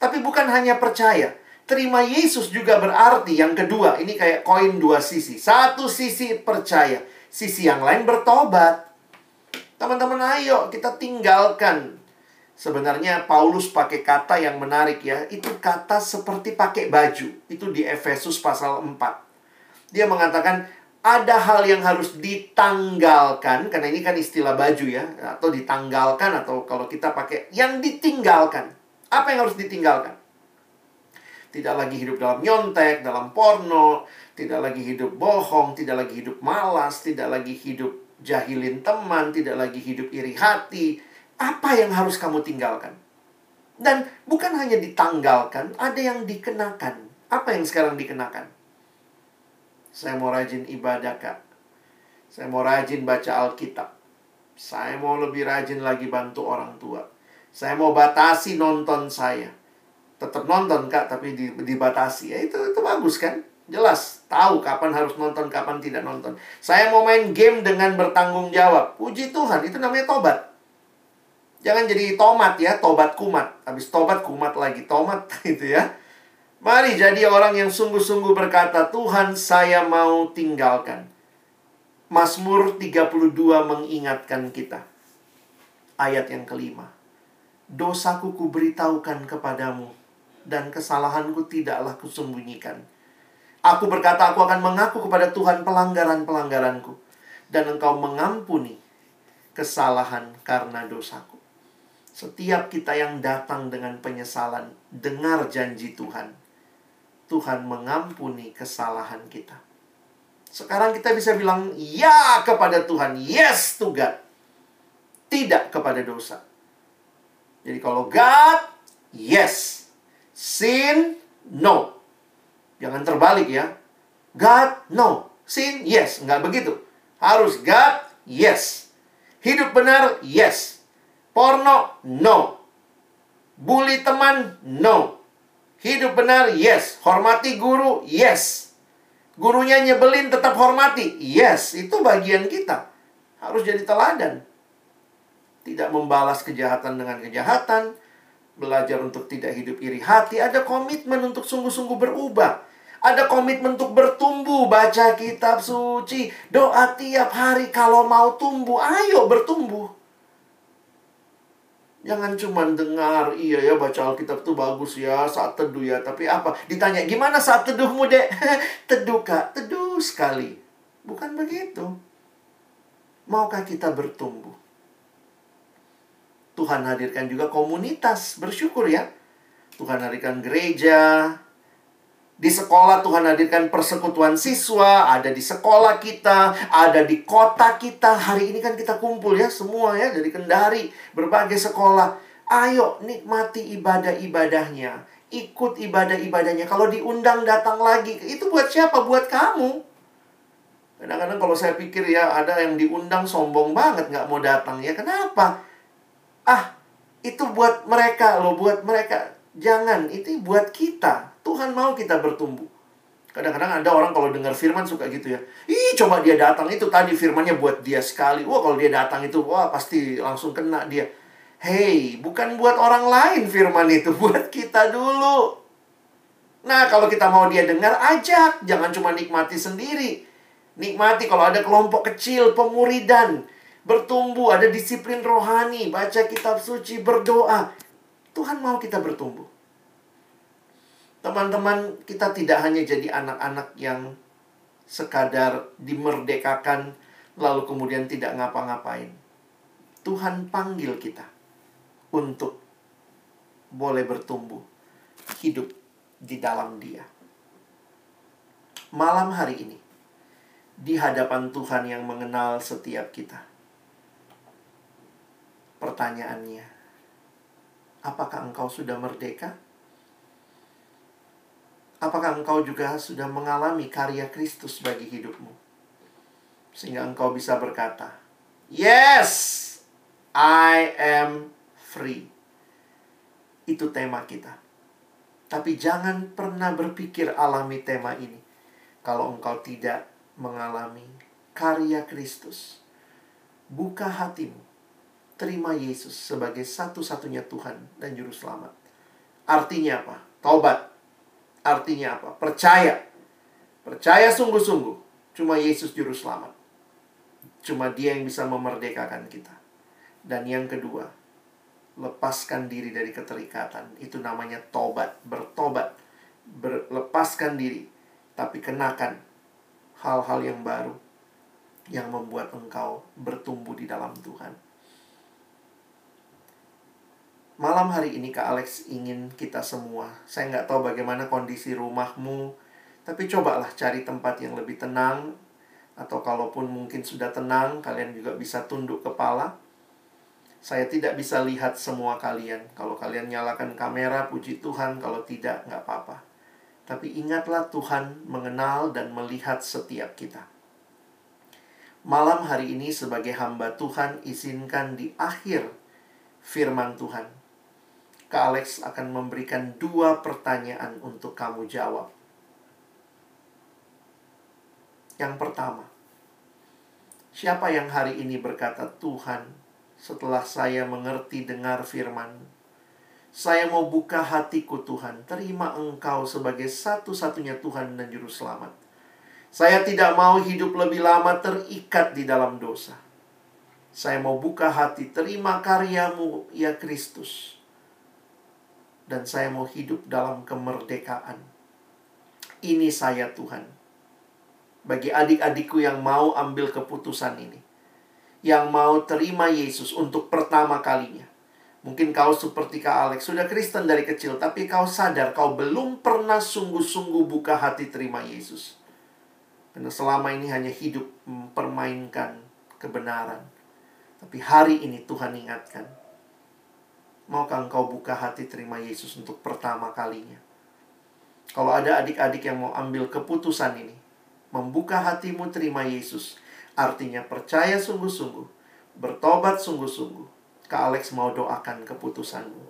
Tapi bukan hanya percaya. Terima Yesus juga berarti yang kedua. Ini kayak koin dua sisi. Satu sisi percaya sisi yang lain bertobat. Teman-teman ayo kita tinggalkan. Sebenarnya Paulus pakai kata yang menarik ya. Itu kata seperti pakai baju. Itu di Efesus pasal 4. Dia mengatakan ada hal yang harus ditanggalkan karena ini kan istilah baju ya atau ditanggalkan atau kalau kita pakai yang ditinggalkan. Apa yang harus ditinggalkan? Tidak lagi hidup dalam nyontek, dalam porno, tidak lagi hidup bohong, tidak lagi hidup malas, tidak lagi hidup jahilin teman, tidak lagi hidup iri hati. Apa yang harus kamu tinggalkan? Dan bukan hanya ditanggalkan, ada yang dikenakan. Apa yang sekarang dikenakan? Saya mau rajin ibadah, Kak. Saya mau rajin baca Alkitab. Saya mau lebih rajin lagi bantu orang tua. Saya mau batasi nonton saya. Tetap nonton, Kak, tapi dibatasi. Ya itu itu bagus kan? Jelas, tahu kapan harus nonton, kapan tidak nonton. Saya mau main game dengan bertanggung jawab. Puji Tuhan, itu namanya tobat. Jangan jadi tomat ya, tobat kumat. Habis tobat kumat lagi, tomat [laughs] itu ya. Mari jadi orang yang sungguh-sungguh berkata, Tuhan saya mau tinggalkan. Mazmur 32 mengingatkan kita. Ayat yang kelima. Dosaku kuberitahukan kepadamu, dan kesalahanku tidaklah kusembunyikan. Aku berkata, aku akan mengaku kepada Tuhan pelanggaran-pelanggaranku. Dan engkau mengampuni kesalahan karena dosaku. Setiap kita yang datang dengan penyesalan, dengar janji Tuhan. Tuhan mengampuni kesalahan kita. Sekarang kita bisa bilang ya kepada Tuhan, yes to God. Tidak kepada dosa. Jadi kalau God, yes. Sin, no. Jangan terbalik ya. God, no. Sin, yes. Nggak begitu. Harus God, yes. Hidup benar, yes. Porno, no. Bully teman, no. Hidup benar, yes. Hormati guru, yes. Gurunya nyebelin, tetap hormati. Yes, itu bagian kita. Harus jadi teladan. Tidak membalas kejahatan dengan kejahatan. Belajar untuk tidak hidup iri hati. Ada komitmen untuk sungguh-sungguh berubah ada komitmen untuk bertumbuh, baca kitab suci, doa tiap hari kalau mau tumbuh, ayo bertumbuh. Jangan cuma dengar, iya ya baca Alkitab itu bagus ya saat teduh ya. Tapi apa? Ditanya, gimana saat teduhmu dek? [laughs] teduh kak, teduh sekali. Bukan begitu. Maukah kita bertumbuh? Tuhan hadirkan juga komunitas, bersyukur ya. Tuhan hadirkan gereja, di sekolah Tuhan hadirkan persekutuan siswa, ada di sekolah kita, ada di kota kita. Hari ini kan kita kumpul ya semua ya dari Kendari, berbagai sekolah. Ayo nikmati ibadah-ibadahnya, ikut ibadah-ibadahnya. Kalau diundang datang lagi, itu buat siapa? Buat kamu. Kadang-kadang kalau saya pikir ya ada yang diundang sombong banget nggak mau datang ya. Kenapa? Ah, itu buat mereka loh, buat mereka. Jangan, itu buat kita. Tuhan mau kita bertumbuh. Kadang-kadang ada orang kalau dengar firman suka gitu ya. Ih, coba dia datang itu tadi firmannya buat dia sekali. Wah, kalau dia datang itu wah pasti langsung kena dia. Hei, bukan buat orang lain firman itu, [laughs] buat kita dulu. Nah, kalau kita mau dia dengar, ajak. Jangan cuma nikmati sendiri. Nikmati kalau ada kelompok kecil, pemuridan. Bertumbuh, ada disiplin rohani, baca kitab suci, berdoa. Tuhan mau kita bertumbuh. Teman-teman, kita tidak hanya jadi anak-anak yang sekadar dimerdekakan, lalu kemudian tidak ngapa-ngapain. Tuhan panggil kita untuk boleh bertumbuh, hidup di dalam Dia. Malam hari ini, di hadapan Tuhan yang mengenal setiap kita, pertanyaannya, apakah engkau sudah merdeka? Apakah engkau juga sudah mengalami karya Kristus bagi hidupmu? Sehingga engkau bisa berkata, Yes, I am free. Itu tema kita. Tapi jangan pernah berpikir alami tema ini kalau engkau tidak mengalami karya Kristus. Buka hatimu. Terima Yesus sebagai satu-satunya Tuhan dan Juru Selamat. Artinya apa? Taubat. Artinya apa? Percaya. Percaya sungguh-sungguh. Cuma Yesus Juru Selamat. Cuma dia yang bisa memerdekakan kita. Dan yang kedua, lepaskan diri dari keterikatan. Itu namanya tobat, bertobat, berlepaskan diri, tapi kenakan hal-hal yang baru yang membuat engkau bertumbuh di dalam Tuhan. Malam hari ini Kak Alex ingin kita semua, saya nggak tahu bagaimana kondisi rumahmu, tapi cobalah cari tempat yang lebih tenang, atau kalaupun mungkin sudah tenang, kalian juga bisa tunduk kepala, saya tidak bisa lihat semua kalian. Kalau kalian nyalakan kamera, puji Tuhan. Kalau tidak, nggak apa-apa. Tapi ingatlah Tuhan mengenal dan melihat setiap kita. Malam hari ini sebagai hamba Tuhan, izinkan di akhir firman Tuhan. Kak Alex akan memberikan dua pertanyaan untuk kamu jawab. Yang pertama, siapa yang hari ini berkata, Tuhan, setelah saya mengerti dengar firman. Saya mau buka hatiku Tuhan, terima Engkau sebagai satu-satunya Tuhan dan Juru Selamat. Saya tidak mau hidup lebih lama terikat di dalam dosa. Saya mau buka hati, terima karyamu, ya Kristus. Dan saya mau hidup dalam kemerdekaan. Ini saya Tuhan. Bagi adik-adikku yang mau ambil keputusan ini yang mau terima Yesus untuk pertama kalinya. Mungkin kau seperti Kak Alex, sudah Kristen dari kecil, tapi kau sadar kau belum pernah sungguh-sungguh buka hati terima Yesus. Karena selama ini hanya hidup mempermainkan kebenaran. Tapi hari ini Tuhan ingatkan. Maukah engkau buka hati terima Yesus untuk pertama kalinya? Kalau ada adik-adik yang mau ambil keputusan ini, membuka hatimu terima Yesus, Artinya percaya sungguh-sungguh, bertobat sungguh-sungguh. Kak Alex mau doakan keputusanmu.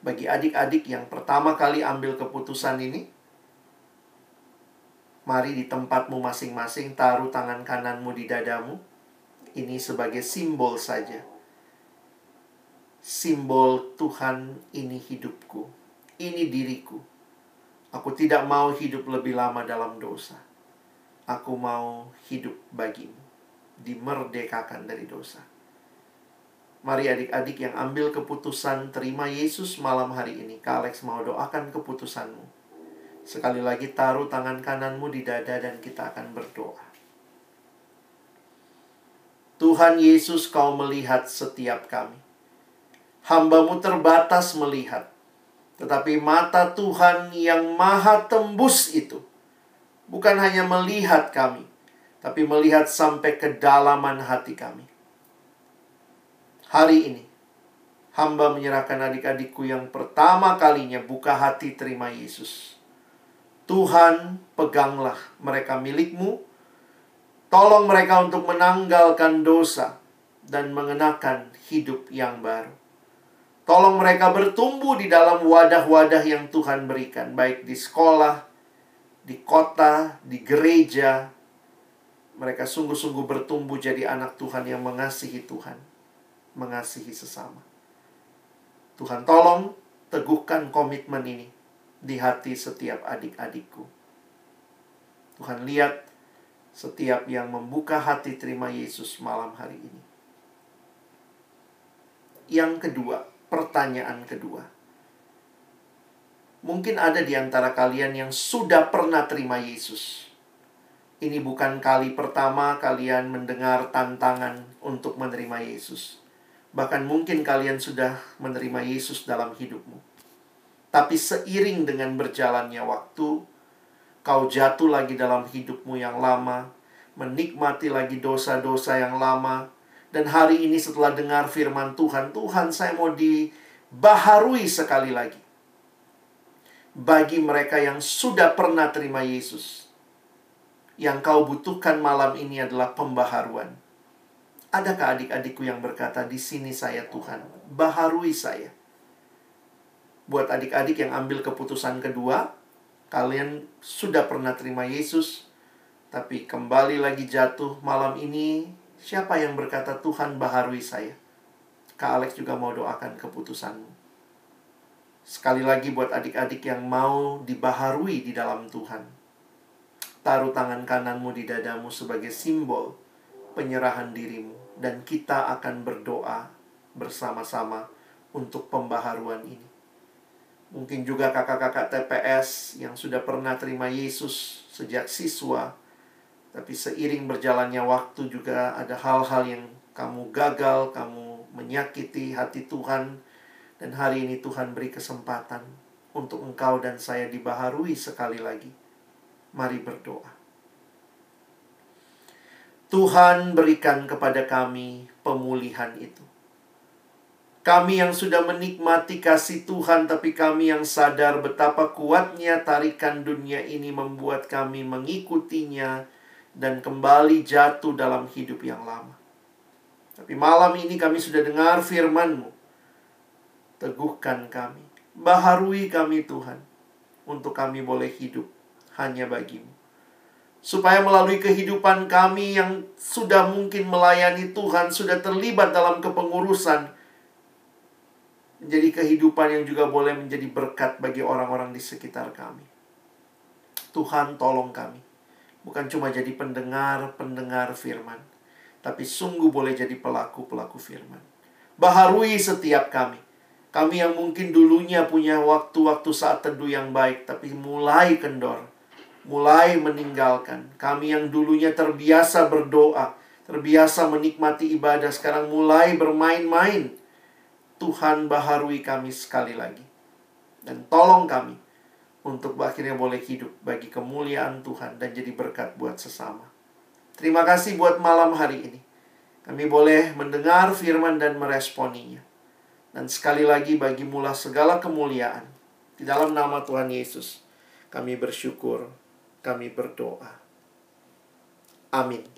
Bagi adik-adik yang pertama kali ambil keputusan ini, mari di tempatmu masing-masing taruh tangan kananmu di dadamu. Ini sebagai simbol saja. Simbol Tuhan ini hidupku. Ini diriku. Aku tidak mau hidup lebih lama dalam dosa Aku mau hidup bagimu, dimerdekakan dari dosa. Mari adik-adik yang ambil keputusan terima Yesus malam hari ini. Kak Alex mau doakan keputusanmu. Sekali lagi taruh tangan kananmu di dada dan kita akan berdoa. Tuhan Yesus kau melihat setiap kami. Hambamu terbatas melihat. Tetapi mata Tuhan yang maha tembus itu bukan hanya melihat kami, tapi melihat sampai kedalaman hati kami. Hari ini, hamba menyerahkan adik-adikku yang pertama kalinya buka hati terima Yesus. Tuhan, peganglah mereka milikmu. Tolong mereka untuk menanggalkan dosa dan mengenakan hidup yang baru. Tolong mereka bertumbuh di dalam wadah-wadah yang Tuhan berikan, baik di sekolah, di kota, di gereja. Mereka sungguh-sungguh bertumbuh jadi anak Tuhan yang mengasihi Tuhan. mengasihi sesama. Tuhan tolong teguhkan komitmen ini di hati setiap adik-adikku. Tuhan lihat setiap yang membuka hati terima Yesus malam hari ini. Yang kedua, pertanyaan kedua. Mungkin ada di antara kalian yang sudah pernah terima Yesus. Ini bukan kali pertama kalian mendengar tantangan untuk menerima Yesus. Bahkan mungkin kalian sudah menerima Yesus dalam hidupmu. Tapi seiring dengan berjalannya waktu, kau jatuh lagi dalam hidupmu yang lama, menikmati lagi dosa-dosa yang lama, dan hari ini setelah dengar firman Tuhan, Tuhan saya mau dibaharui sekali lagi. Bagi mereka yang sudah pernah terima Yesus, yang kau butuhkan malam ini adalah pembaharuan Adakah adik-adikku yang berkata, "Di sini saya Tuhan, baharui saya"? Buat adik-adik yang ambil keputusan kedua, kalian sudah pernah terima Yesus, tapi kembali lagi jatuh malam ini, siapa yang berkata, "Tuhan, baharui saya"? Kak Alex juga mau doakan keputusanmu. Sekali lagi buat adik-adik yang mau dibaharui di dalam Tuhan. Taruh tangan kananmu di dadamu sebagai simbol penyerahan dirimu dan kita akan berdoa bersama-sama untuk pembaharuan ini. Mungkin juga kakak-kakak TPS yang sudah pernah terima Yesus sejak siswa, tapi seiring berjalannya waktu juga ada hal-hal yang kamu gagal, kamu menyakiti hati Tuhan, dan hari ini Tuhan beri kesempatan untuk engkau dan saya dibaharui sekali lagi. Mari berdoa. Tuhan berikan kepada kami pemulihan itu. Kami yang sudah menikmati kasih Tuhan, tapi kami yang sadar betapa kuatnya tarikan dunia ini membuat kami mengikutinya dan kembali jatuh dalam hidup yang lama. Tapi malam ini kami sudah dengar firman-Mu. Teguhkan kami, baharui kami Tuhan, untuk kami boleh hidup hanya bagimu supaya melalui kehidupan kami yang sudah mungkin melayani Tuhan, sudah terlibat dalam kepengurusan, menjadi kehidupan yang juga boleh menjadi berkat bagi orang-orang di sekitar kami. Tuhan tolong kami. Bukan cuma jadi pendengar-pendengar firman, tapi sungguh boleh jadi pelaku-pelaku firman. Baharui setiap kami. Kami yang mungkin dulunya punya waktu-waktu saat teduh yang baik, tapi mulai kendor mulai meninggalkan. Kami yang dulunya terbiasa berdoa, terbiasa menikmati ibadah, sekarang mulai bermain-main. Tuhan baharui kami sekali lagi. Dan tolong kami untuk akhirnya boleh hidup bagi kemuliaan Tuhan dan jadi berkat buat sesama. Terima kasih buat malam hari ini. Kami boleh mendengar firman dan meresponinya. Dan sekali lagi bagi mula segala kemuliaan. Di dalam nama Tuhan Yesus, kami bersyukur kami berdoa. Amin.